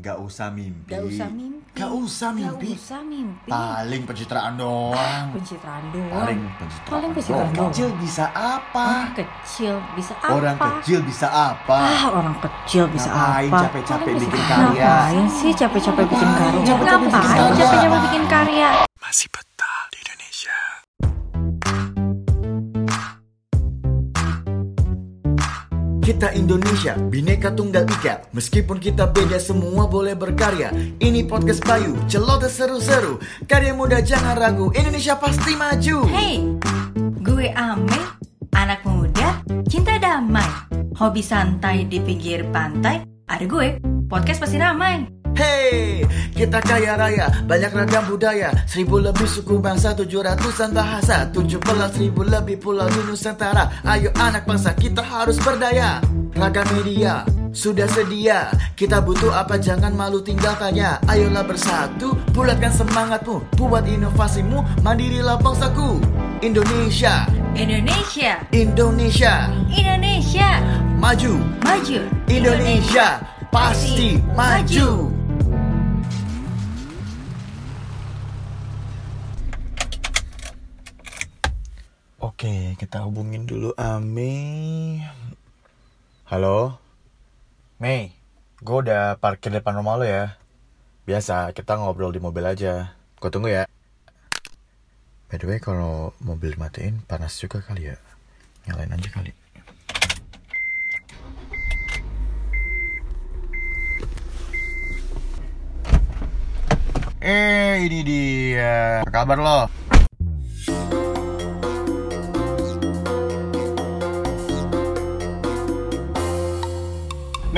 Gak usah mimpi. Gak usah mimpi. Gak usah mimpi. Gak usah mimpi. Paling pencitraan doang. Pencitraan doang. Paling pencitraan. Paling pencitraan doang. kecil bisa apa? Orang kecil bisa apa? Orang kecil bisa apa? Ah, orang kecil bisa Ngapain apa? capek-capek bikin karya? Ngapain sih capek-capek bikin Ngapain karya? capek-capek bikin Ngapain capek-capek bikin karya? Masih betah Kita Indonesia, bineka tunggal ika Meskipun kita beda semua boleh berkarya Ini podcast Bayu, celoteh seru-seru Karya muda jangan ragu, Indonesia pasti maju Hey, gue Ame, anak muda, cinta damai, hobi santai di pinggir pantai. Ada gue, podcast pasti ramai. Hey, kita kaya raya, banyak ragam budaya. Seribu lebih suku bangsa, tujuh ratusan bahasa. Tujuh belas ribu lebih pulau di Nusantara. Ayo anak bangsa, kita harus berdaya. Ragam media, sudah sedia. Kita butuh apa, jangan malu tinggal tanya Ayolah bersatu, bulatkan semangatmu. Buat inovasimu, mandirilah bangsaku. Indonesia, Indonesia, Indonesia. Indonesia, Maju, maju. Indonesia. Pasti maju. Oke, kita hubungin dulu Ame. Halo, Mei. Gue udah parkir depan rumah lo ya. Biasa, kita ngobrol di mobil aja. Gue tunggu ya. By the way, kalau mobil dimatiin, panas juga kali ya. Nyalain aja kali. Eh, ini dia. Apa kabar lo?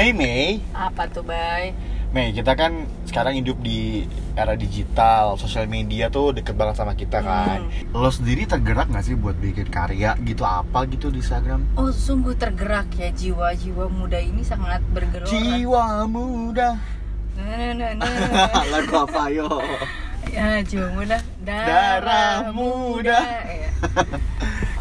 Mei Mei, Apa tuh, Bay? Mei kita kan sekarang hidup di era digital, sosial media tuh deket banget sama kita kan. Lo sendiri tergerak gak sih buat bikin karya gitu apa gitu di Instagram? Oh, sungguh tergerak ya jiwa-jiwa muda ini sangat bergerak. Jiwa muda. Nah, nah, nah, nah. Lagu apa yo? ya, jiwa muda, Darah muda. Ya.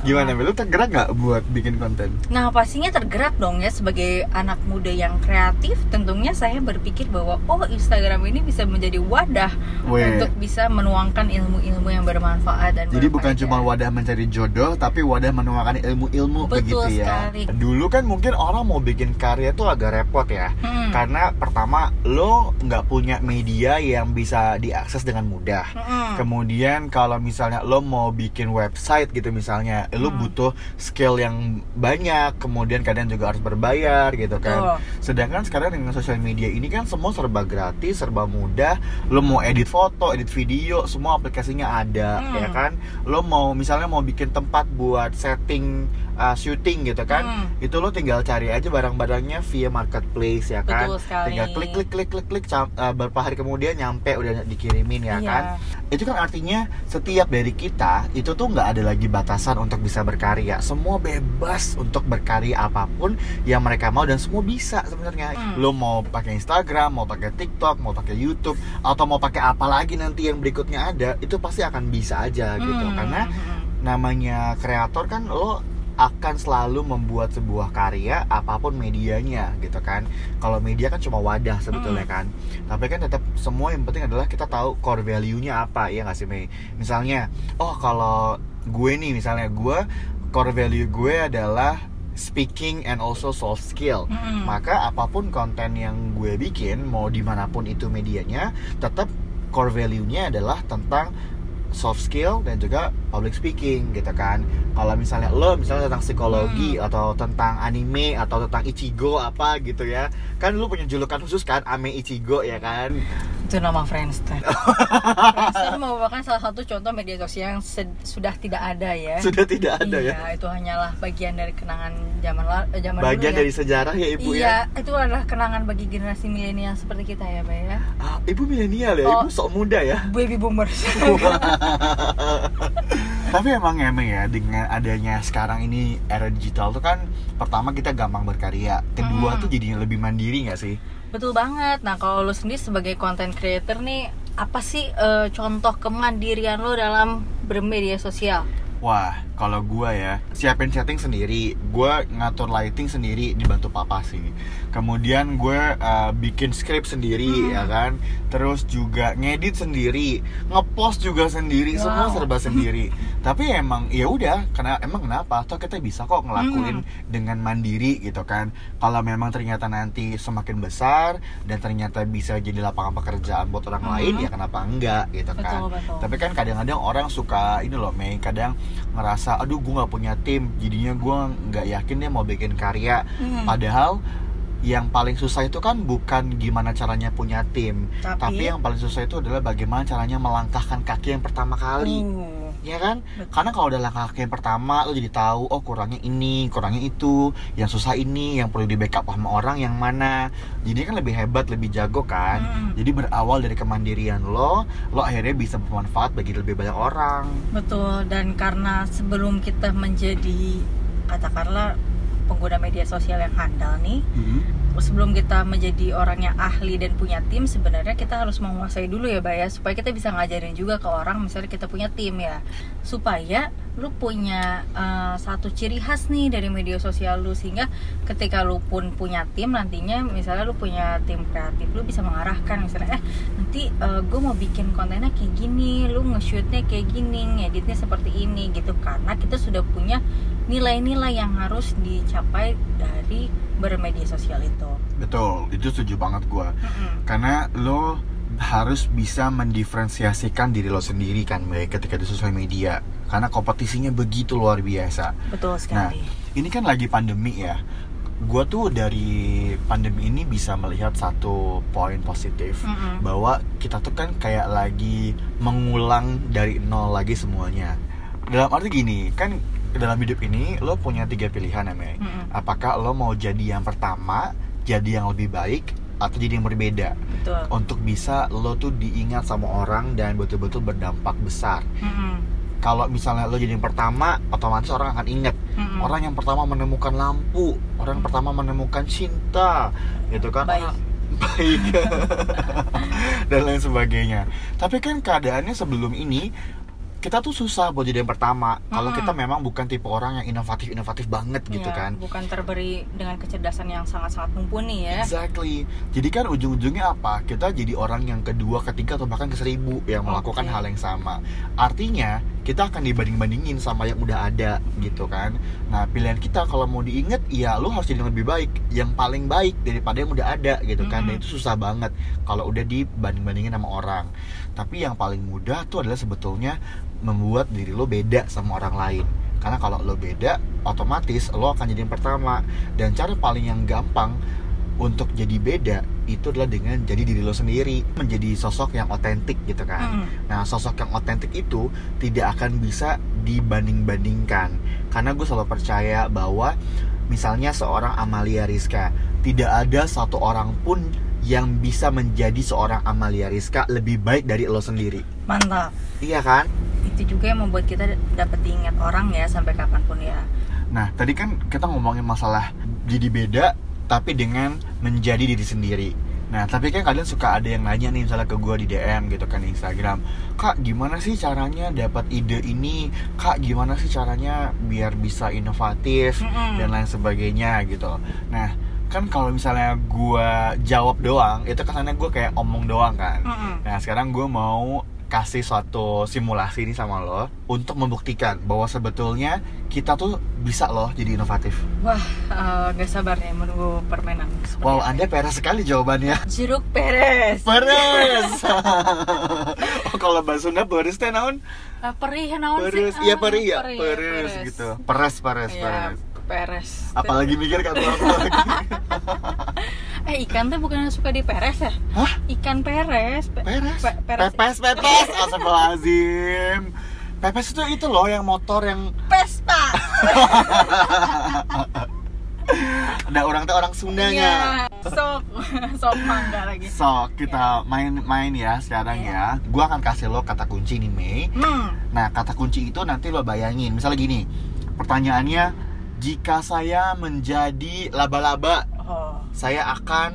Gimana, Mei? Lo tergerak gak buat bikin konten? Nah, pastinya tergerak dong ya sebagai anak muda yang kreatif. Tentunya saya berpikir bahwa oh Instagram ini bisa menjadi wadah Weh. untuk bisa menuangkan ilmu-ilmu yang bermanfaat dan Jadi bukan cuma wadah mencari jodoh, tapi wadah menuangkan ilmu-ilmu begitu ya. sekali. Dulu kan mungkin orang mau bikin karya tuh agak repot ya, Hmm. karena pertama lo nggak punya media yang bisa diakses dengan mudah. Mm-mm. Kemudian kalau misalnya lo mau bikin website gitu misalnya, lo Hmm. butuh skill yang banyak. Kemudian kadang juga harus berbayar gitu kan. Sedangkan sekarang dengan sosial media ini kan semua serba gratis, serba mudah. Lo mau edit foto, edit video, semua aplikasinya ada, Hmm. ya kan? Lo mau misalnya mau bikin tempat buat setting uh, syuting gitu kan? Hmm. Itu lo tinggal cari aja barang-barangnya via marketplace ya kan? Betul sekali. Tinggal klik klik klik klik klik uh, beberapa hari kemudian nyampe udah dikirimin ya Iya. kan? Itu kan artinya setiap dari kita itu tuh nggak ada lagi batasan untuk bisa berkarya. Semua bebas untuk berkarya apa pun yang mereka mau dan semua bisa sebenarnya. Hmm. Lo mau pakai Instagram, mau pakai TikTok, mau pakai YouTube atau mau pakai apa lagi nanti yang berikutnya ada, itu pasti akan bisa aja gitu. Hmm. Karena Hmm. namanya kreator kan lo akan selalu membuat sebuah karya apa pun medianya gitu kan kalau media kan cuma wadah sebetulnya Hmm. kan tapi kan tetap semua yang penting adalah kita tahu core value-nya apa ya nggak sih Mei misalnya oh kalau gue nih misalnya gue core value gue adalah speaking and also soft skill Hmm. maka apa pun konten yang gue bikin mau di mana pun itu medianya tetap core value-nya adalah tentang soft skill dan juga public speaking gitu kan kalau misalnya lo misalnya tentang psikologi atau tentang anime atau tentang ichigo apa gitu ya kan lo punya julukan khusus kan ame ichigo ya kan itu nama Friendster. Satu contoh media sosial yang sed- sudah tidak ada ya. sudah tidak ada iya, ya itu hanyalah bagian dari kenangan zaman la- eh, zaman bagian dulu ya. dari sejarah ya ibu iya, ya itu adalah kenangan bagi generasi milenial seperti kita ya, Pak ya. ah, ibu milenial ya Oh. ibu sok muda ya Baby boomers. Tapi emang emang ya dengan adanya sekarang ini era digital tuh kan pertama kita gampang berkarya, kedua Hmm. tuh jadinya lebih mandiri nggak sih? Betul banget. Nah, kalau lu sendiri sebagai content creator nih, apa sih eh, contoh kemandirian lo dalam bermedia sosial? Wah, kalau gua ya siapin setting sendiri, gua ngatur lighting sendiri dibantu papa sih. Kemudian gue uh, bikin script sendiri Hmm. ya kan, terus juga ngedit sendiri, ngepost juga sendiri, semua Wow. serba sendiri. Tapi emang ya udah, karena emang kenapa? Toh kita bisa kok ngelakuin Hmm. dengan mandiri gitu kan. Kalau memang ternyata nanti semakin besar dan ternyata bisa jadi lapangan pekerjaan buat orang Hmm. lain, ya kenapa enggak gitu kan? Betul, betul. Tapi kan kadang-kadang orang suka ini loh Mei kadang ngerasa aduh gue nggak punya tim. Jadinya gue nggak yakin dia mau bikin karya. Hmm. padahal yang paling susah itu kan bukan gimana caranya punya tim Tapi- tapi, yang paling susah itu adalah bagaimana caranya melangkahkan kaki yang pertama kali. Uh, ya kan? Betul. karena kalau udah langkah yang pertama lo jadi tahu oh kurangnya ini kurangnya itu yang susah ini yang perlu di backup sama orang yang mana. Jadi kan lebih hebat lebih jago kan? Hmm. jadi berawal dari kemandirian lo lo akhirnya bisa bermanfaat bagi lebih banyak orang. Betul, dan karena sebelum kita menjadi katakanlah pengguna media sosial yang handal nih, sebelum kita menjadi orang yang ahli dan punya tim, sebenarnya kita harus menguasai dulu ya, Bay ya, supaya kita bisa ngajarin juga ke orang, misalnya kita punya tim ya, supaya lu punya uh, satu ciri khas nih dari media sosial lu sehingga ketika lu pun punya tim nantinya misalnya lu punya tim kreatif lu bisa mengarahkan. Misalnya eh nanti gue mau bikin kontennya kayak gini lu nge-shootnya kayak gini ngeditnya seperti ini gitu. Karena kita sudah punya nilai-nilai yang harus dicapai dari bermedia sosial itu. Betul itu setuju banget gue Mm-mm. karena lo harus bisa mendiferensiasikan diri lo sendiri kan baik ketika di sosial media. Karena kompetisinya begitu luar biasa. Betul sekali. ini kan lagi pandemi ya. Gue tuh dari pandemi ini bisa melihat satu poin positif. Mm-mm. bahwa kita tuh kan kayak lagi mengulang dari nol lagi semuanya. Dalam arti gini kan dalam hidup ini lo punya tiga pilihan ya Mei Mm-mm. apakah lo mau jadi yang pertama jadi yang lebih baik atau jadi yang berbeda betul untuk bisa lo tuh diingat sama orang dan betul-betul berdampak besar Mm-mm. kalau misalnya lo jadi yang pertama otomatis orang akan ingat Mm-mm. orang yang pertama menemukan lampu orang yang pertama menemukan cinta gitu kan Baik. Orang- baik dan lain sebagainya tapi kan keadaannya sebelum ini kita tuh susah buat jadi yang pertama kalau kita memang bukan tipe orang yang inovatif inovatif banget gitu Iya, kan bukan terberi dengan kecerdasan yang sangat-sangat mumpuni ya Exactly. Jadi kan ujung-ujungnya apa? Kita jadi orang yang kedua, ketiga atau bahkan ke seribu yang melakukan Oke. hal yang sama. Artinya kita akan dibanding-bandingin sama yang udah ada gitu kan. Nah pilihan kita kalau mau diinget, ya lu harus jadi yang lebih baik, yang paling baik daripada yang udah ada gitu kan. Dan itu susah banget kalau udah dibanding-bandingin sama orang. Tapi yang paling mudah tuh adalah sebetulnya membuat diri lo beda sama orang lain. Karena kalau lo beda, otomatis lo akan jadi yang pertama. Dan cara paling yang gampang untuk jadi beda itu adalah dengan jadi diri lo sendiri, menjadi sosok yang otentik gitu kan. Mm-mm. Nah, sosok yang otentik itu tidak akan bisa dibanding-bandingkan. Karena gue selalu percaya bahwa misalnya seorang Amalia Rizka, tidak ada satu orang pun yang bisa menjadi seorang Amalia Rizka lebih baik dari lo sendiri. mantap Iya kan? Itu juga yang membuat kita dapat diingat orang ya sampai kapan pun ya Nah, tadi kan kita ngomongin masalah jadi beda tapi dengan menjadi diri sendiri. Nah, tapi kan kalian suka ada yang nanya nih misalnya ke gue di DM gitu kan di Instagram. Kak, gimana sih caranya dapat ide ini? Kak, gimana sih caranya biar bisa inovatif Mm-mm. dan lain sebagainya gitu. Nah, kan kalau misalnya gue jawab doang, itu kesannya gue kayak omong doang kan. Mm-mm. Nah sekarang gue mau kasih suatu simulasi nih sama lo untuk membuktikan bahwa sebetulnya kita tuh bisa loh jadi inovatif. wah eh, gak sabar nih menunggu permainan Wow, apa. anda peres sekali jawabannya. jeruk peres Peres. oh, kalau bahasa Sunda peres teh naon? Ah, perih naon sih Peres. Iya Ah, perih ya, perih, peres gitu. Peres, peres, Iya, peres. peres Apalagi mikir kan apa lagi? eh ikan tuh bukannya suka diperes ya Hah? ikan peres Pe- Peres? pe- peres Pepes, pepes. Astagfirullahaladzim. Pepes itu itu loh yang motor yang pesta ada orang teh orang Sundanya. Iya, sok sok mangga lagi So, kita main-main ya sekarang Iya. ya. Gua akan kasih lo kata kunci nih, Mei. hmm Nah, kata kunci itu nanti lo bayangin. Misalnya gini, pertanyaannya, jika saya menjadi laba-laba, oh saya akan...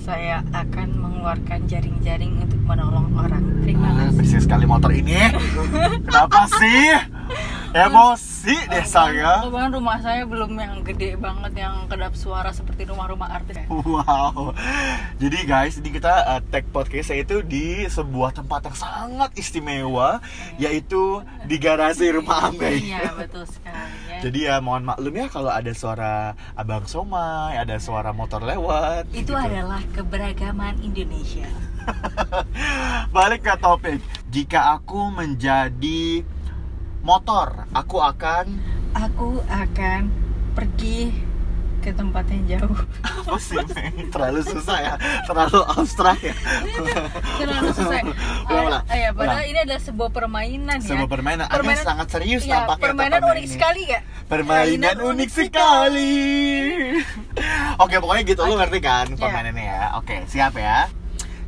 saya akan mengeluarkan jaring-jaring untuk menolong orang terima Ah, kasih berisik sekali motor ini. Kenapa sih? Emosi deh saya. Kebetulan rumah saya belum yang gede banget yang kedap suara seperti rumah-rumah artis. ya. Wow. Jadi guys, ini kita uh, tag podcast itu di sebuah tempat yang sangat istimewa, yaitu di garasi rumah Amei. Iya betul sekali ya. Jadi ya mohon maklum ya kalau ada suara abang somai, ada suara motor lewat. itu gitu. adalah keberagaman Indonesia. Balik ke topik. Jika aku menjadi motor, aku akan Aku akan pergi ke tempat yang jauh. apa sih? Mei? Terlalu susah ya, terlalu abstrak ya. Terlalu susah. Ulang, ulang. Ya, padahal Ulang. ini adalah sebuah permainan ya. Sebuah permainan, Anda sangat serius Iya, tampaknya permainan unik ini. sekali ya. Permainan unik sekali. Oke, pokoknya gitu lu Oke. ngerti kan Iya. permainannya ya. Oke, siap ya.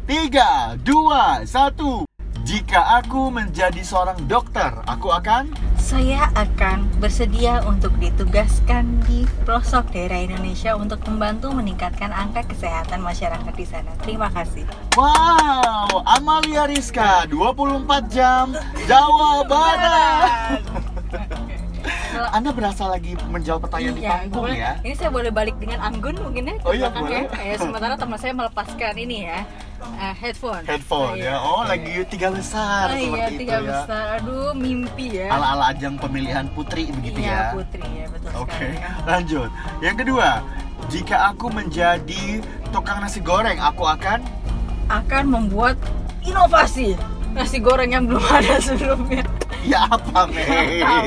Tiga, dua, satu. Jika aku menjadi seorang dokter, aku akan Saya akan bersedia untuk ditugaskan di pelosok daerah Indonesia untuk membantu meningkatkan angka kesehatan masyarakat di sana. Terima kasih. Wow, Amalia Rizka 24 jam Jawa Barat. Anda berasa lagi menjawab pertanyaan di panggung boleh. ya? Ini saya boleh balik dengan anggun mungkin ya Oh iya, belakang boleh. ya. Eh, sementara teman saya melepaskan ini ya eh, headphone. Headphone iya. ya. Oh, lagi tiga besar Oh iya, seperti tiga itu ya. besar. Aduh, mimpi ya. Ala-ala ajang pemilihan putri begitu iya, ya. Putri ya, betul Oke, sekali. ya. lanjut. Yang kedua, jika aku menjadi tukang nasi goreng, aku akan Akan membuat inovasi nasi goreng yang belum ada sebelumnya. Ya apa? Tahu.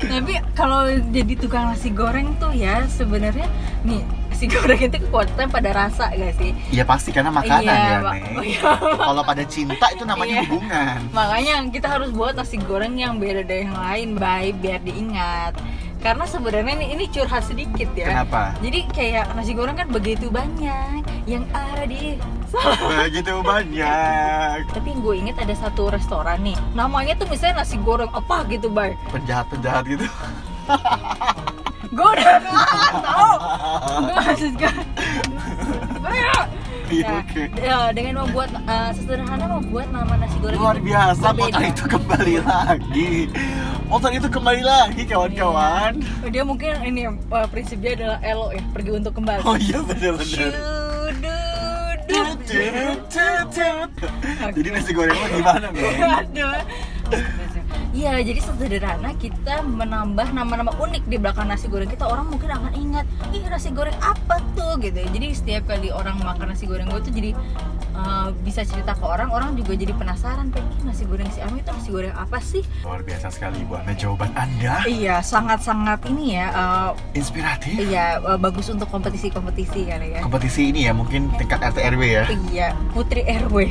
Tapi kalau jadi tukang nasi goreng tuh ya sebenarnya nih nasi goreng itu kekuatan pada rasa gak sih? Ya pasti karena makanan Iya, ya, iya. Kalau pada cinta itu namanya Iya. hubungan. Makanya kita harus buat nasi goreng yang beda dari yang lain, baik biar diingat. Karena sebenarnya ini, ini curhat sedikit ya. Kenapa? Jadi kayak nasi goreng kan begitu banyak yang ada di Begitu banyak. tapi yang gue inget ada satu restoran nih namanya tuh misalnya nasi goreng apa gitu bay Penjahat-penjahat gitu. gue udah nggak tahu gue maksud gue Nah, oke. ya, dengan membuat eh, sesederhana membuat nama nasi goreng Luar biasa, berbeda. motor itu kembali lagi. Motor itu kembali lagi, kawan-kawan. Iya. dia mungkin ini eh, prinsipnya adalah elo ya pergi untuk kembali Oh iya, bener-bener. Shududut. Jadi nasi goreng lo gimana, Mei? Aduh. Iya, jadi sederhana kita menambah nama-nama unik di belakang nasi goreng kita orang mungkin akan ingat, ih nasi goreng apa tuh gitu. Jadi setiap kali orang makan nasi goreng gue tuh jadi uh, bisa cerita ke orang, orang juga jadi penasaran, pengen nasi goreng si Ami itu nasi goreng apa sih? Luar biasa sekali Bu Ana jawaban Anda. Iya, sangat-sangat ini ya, uh, Inspiratif. iya uh, bagus untuk kompetisi-kompetisi kali ya. Kompetisi ini ya, mungkin tingkat RT RW ya. Iya, Putri RW,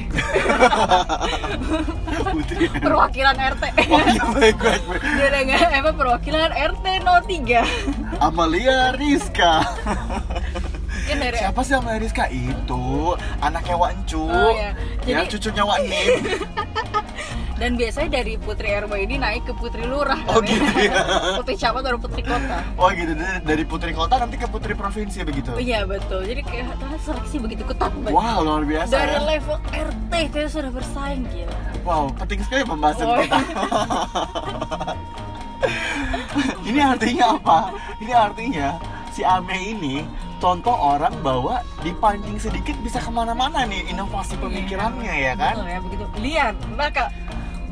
Putri. perwakilan RT. Oh iya, baik, baik, baik. Nggak apa perwakilan RT 03. Amalia Rizka. Dari Siapa sih Amalia Rizka? Itu anaknya Wak Encu. Oh, iya. Ya, Jadi- cucunya Wak Nim. dan biasanya dari Putri RW ini naik ke Putri Lurah Oh, kan ya? gitu ya. Putri Camat baru Putri Kota Oh gitu, dari dari putri kota nanti ke putri provinsi begitu. Oh, iya betul jadi kayak ternyata seleksi begitu ketat banget Wah luar biasa dari ya. level RT kita sudah bersaing gila Wow, penting sekali pembahasan Oh. kita. ini artinya apa? Ini artinya si Ame ini contoh orang bahwa dipancing sedikit bisa ke mana-mana nih inovasi pemikirannya ya kan? betul ya begitu lihat maka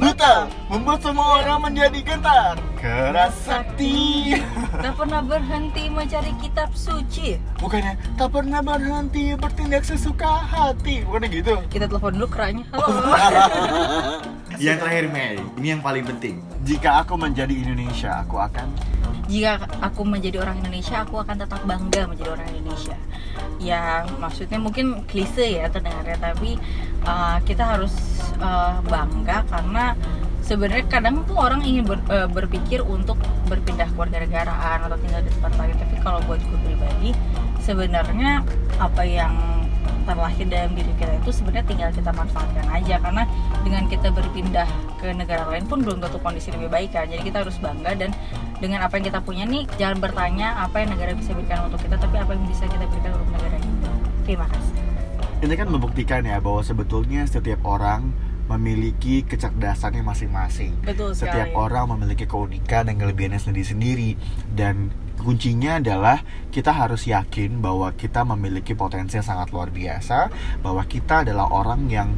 Buta membuat semua orang menjadi gentar. Keras sakti. tak pernah berhenti mencari kitab suci Bukannya tak pernah berhenti bertindak sesuka hati. Bukannya gitu? kita telepon dulu keranya halo Yang terakhir Mei, ini yang paling penting. Jika aku menjadi Indonesia, aku akan? Jika aku menjadi orang Indonesia aku akan tetap bangga menjadi orang Indonesia. Yang maksudnya mungkin klise ya terdengarnya tapi uh, kita harus uh, bangga karena sebenarnya kadang tuh orang ingin ber- uh, berpikir untuk berpindah kewarganegaraan atau tinggal di tempat lain. Tapi kalau buat gue pribadi sebenarnya apa yang terlahir dalam diri kita itu sebenarnya tinggal kita manfaatkan aja. Karena dengan kita berpindah ke negara lain pun belum tentu kondisi lebih baik kan. Jadi kita harus bangga dan dengan apa yang kita punya nih jangan bertanya apa yang negara bisa berikan untuk kita tapi apa yang bisa kita berikan untuk negara kita terima kasih. Ini kan membuktikan ya bahwa sebetulnya setiap orang memiliki kecerdasannya masing-masing. Betul Setiap sekali. orang memiliki keunikan dan kelebihannya sendiri-sendiri. Dan kuncinya adalah kita harus yakin bahwa kita memiliki potensi yang sangat luar biasa, bahwa kita adalah orang yang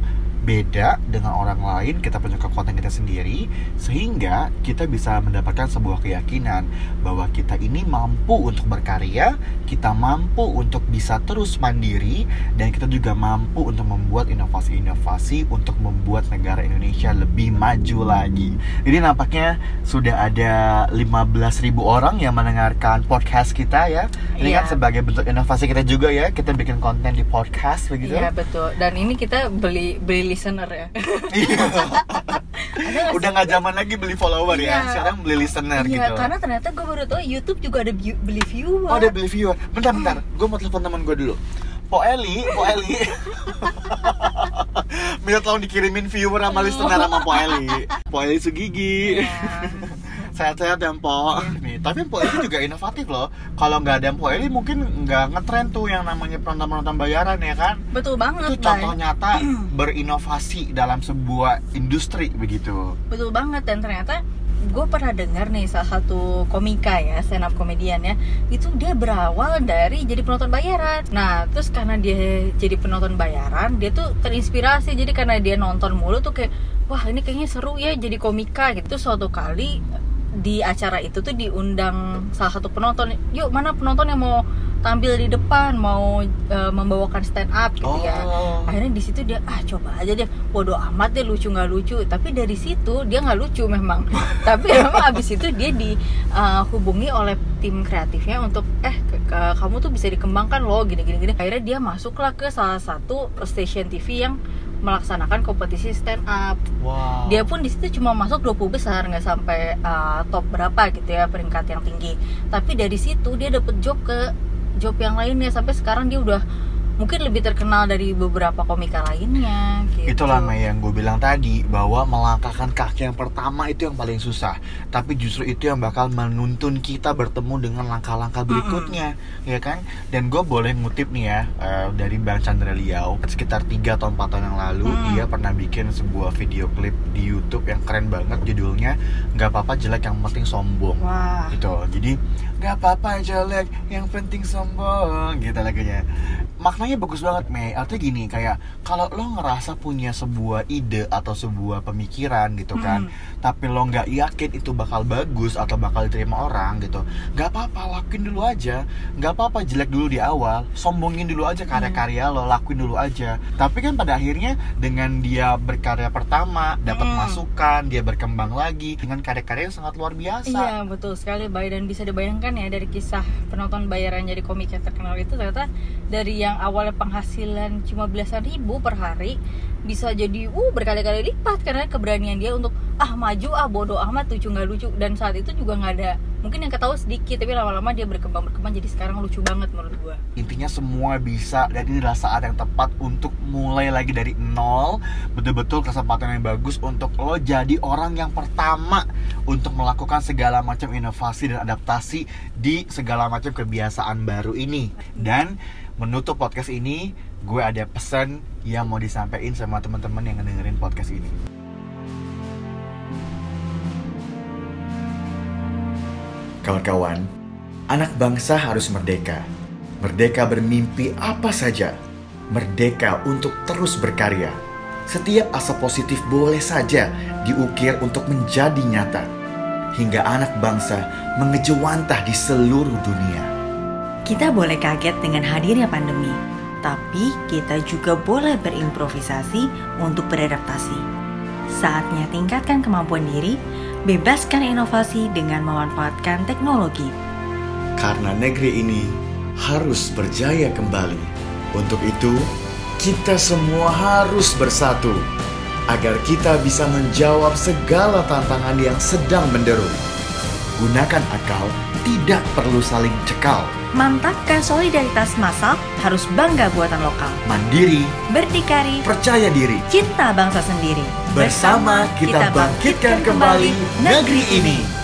beda dengan orang lain, kita punya kekuatan kita sendiri, sehingga kita bisa mendapatkan sebuah keyakinan bahwa kita ini mampu untuk berkarya, kita mampu untuk bisa terus mandiri, dan kita juga mampu untuk membuat inovasi-inovasi untuk membuat negara Indonesia lebih maju lagi. Jadi nampaknya sudah ada 15.000 orang yang mendengarkan podcast kita ya. Ini Iya. kan sebagai bentuk inovasi kita juga ya, kita bikin konten di podcast begitu. Iya betul. Dan ini kita beli beli listener ya. Sih? Udah nggak zaman lagi beli follower ya, Iya. sekarang beli listener Iya, gitu. karena ternyata gue baru tahu YouTube juga ada beli viewer. Oh, ada beli viewer. Bentar, bentar. Gue mau telepon teman gue dulu. Po Eli, Po Eli. Minta tolong dikirimin viewer sama listener sama Po Eli. Po Eli Sugigi. Iya. Sehat-sehat ya, Po. Nih, tapi Po Eli juga inovatif loh. Kalau nggak ada Po Eli mungkin nggak ngetren tuh yang namanya penonton-penonton bayaran ya kan? Betul banget, Itu contoh Bay. nyata berinovasi dalam sebuah industri begitu. Betul banget dan ternyata gue pernah dengar nih salah satu komika ya stand up komedian ya itu dia berawal dari jadi penonton bayaran nah terus karena dia jadi penonton bayaran dia tuh terinspirasi jadi karena dia nonton mulu tuh kayak wah ini kayaknya seru ya jadi komika gitu suatu kali di acara itu tuh diundang salah satu penonton. Yuk mana penonton yang mau tampil di depan mau eh, membawakan stand up gitu ya. Oh. akhirnya di situ dia ah coba aja deh. Bodoh amat deh lucu nggak lucu. Tapi dari situ dia nggak lucu memang. Tapi memang abis itu dia dihubungi oleh tim kreatifnya untuk eh ke- ke- kamu tuh bisa dikembangkan loh gini gini gini akhirnya dia masuklah ke salah satu station TV yang melaksanakan kompetisi stand up. Wow. dia pun di situ cuma masuk 20 besar nggak sampai uh, top berapa gitu ya peringkat yang tinggi. Tapi dari situ dia dapet job ke job yang lainnya. Sampai sekarang dia udah mungkin lebih terkenal dari beberapa komika lainnya gitu. Itulah Mei yang gue bilang tadi bahwa melangkahkan kaki yang pertama itu yang paling susah, tapi justru itu yang bakal menuntun kita bertemu dengan langkah-langkah berikutnya, ya kan? Dan gue boleh ngutip nih ya eh, dari Bang Chandra Liao sekitar 3 atau 4 tahun yang lalu Mm. dia pernah bikin sebuah video klip di YouTube yang keren banget judulnya nggak apa-apa jelek yang penting sombong wah gitu jadi nggak apa-apa jelek. Yang penting sombong gitu lagunya. Maknanya bagus banget Mei. Artinya gini kayak kalau lo ngerasa punya sebuah ide atau sebuah pemikiran gitu kan tapi lo nggak yakin itu bakal bagus atau bakal diterima orang gitu nggak apa-apa lakuin dulu aja. Nggak apa-apa jelek dulu di awal. Sombongin dulu aja karya-karya lo lakuin dulu aja. Tapi kan pada akhirnya dengan dia berkarya pertama dapat Mm. masukan dia berkembang lagi dengan karya-karya yang sangat luar biasa. Iya betul sekali. Bay dan bisa dibayangkan ya dari kisah penonton bayaran jadi komik yang terkenal itu ternyata dari yang awalnya penghasilan cuma belasan ribu per hari bisa jadi uh berkali-kali lipat karena keberanian dia untuk ah maju ah bodoh amat lucu nggak lucu. Dan saat itu juga nggak ada mungkin yang ketahui sedikit tapi lama-lama dia berkembang berkembang jadi sekarang lucu banget menurut gua. Intinya semua bisa dan ini adalah saat yang tepat untuk mulai lagi dari nol. Betul-betul kesempatan yang bagus untuk lo jadi orang yang pertama untuk melakukan segala macam inovasi dan adaptasi di segala macam kebiasaan baru ini. Dan menutup podcast ini gue ada pesan yang mau disampaikan sama teman-teman yang ngedengerin podcast ini Kawan-kawan, anak bangsa harus merdeka. Merdeka bermimpi apa saja. Merdeka untuk terus berkarya. Setiap asa positif boleh saja diukir untuk menjadi nyata. Hingga anak bangsa mengejewantah di seluruh dunia. Kita boleh kaget dengan hadirnya pandemi, tapi kita juga boleh berimprovisasi untuk beradaptasi. Saatnya tingkatkan kemampuan diri, bebaskan inovasi dengan memanfaatkan teknologi. Karena negeri ini harus berjaya kembali. Untuk itu, kita semua harus bersatu agar kita bisa menjawab segala tantangan yang sedang menderu. Gunakan akal, tidak perlu saling cekal. Mantapkan solidaritas massal, harus bangga buatan lokal. Mandiri, Berdikari, percaya diri. cinta bangsa sendiri. Bersama kita bangkitkan kembali negeri ini.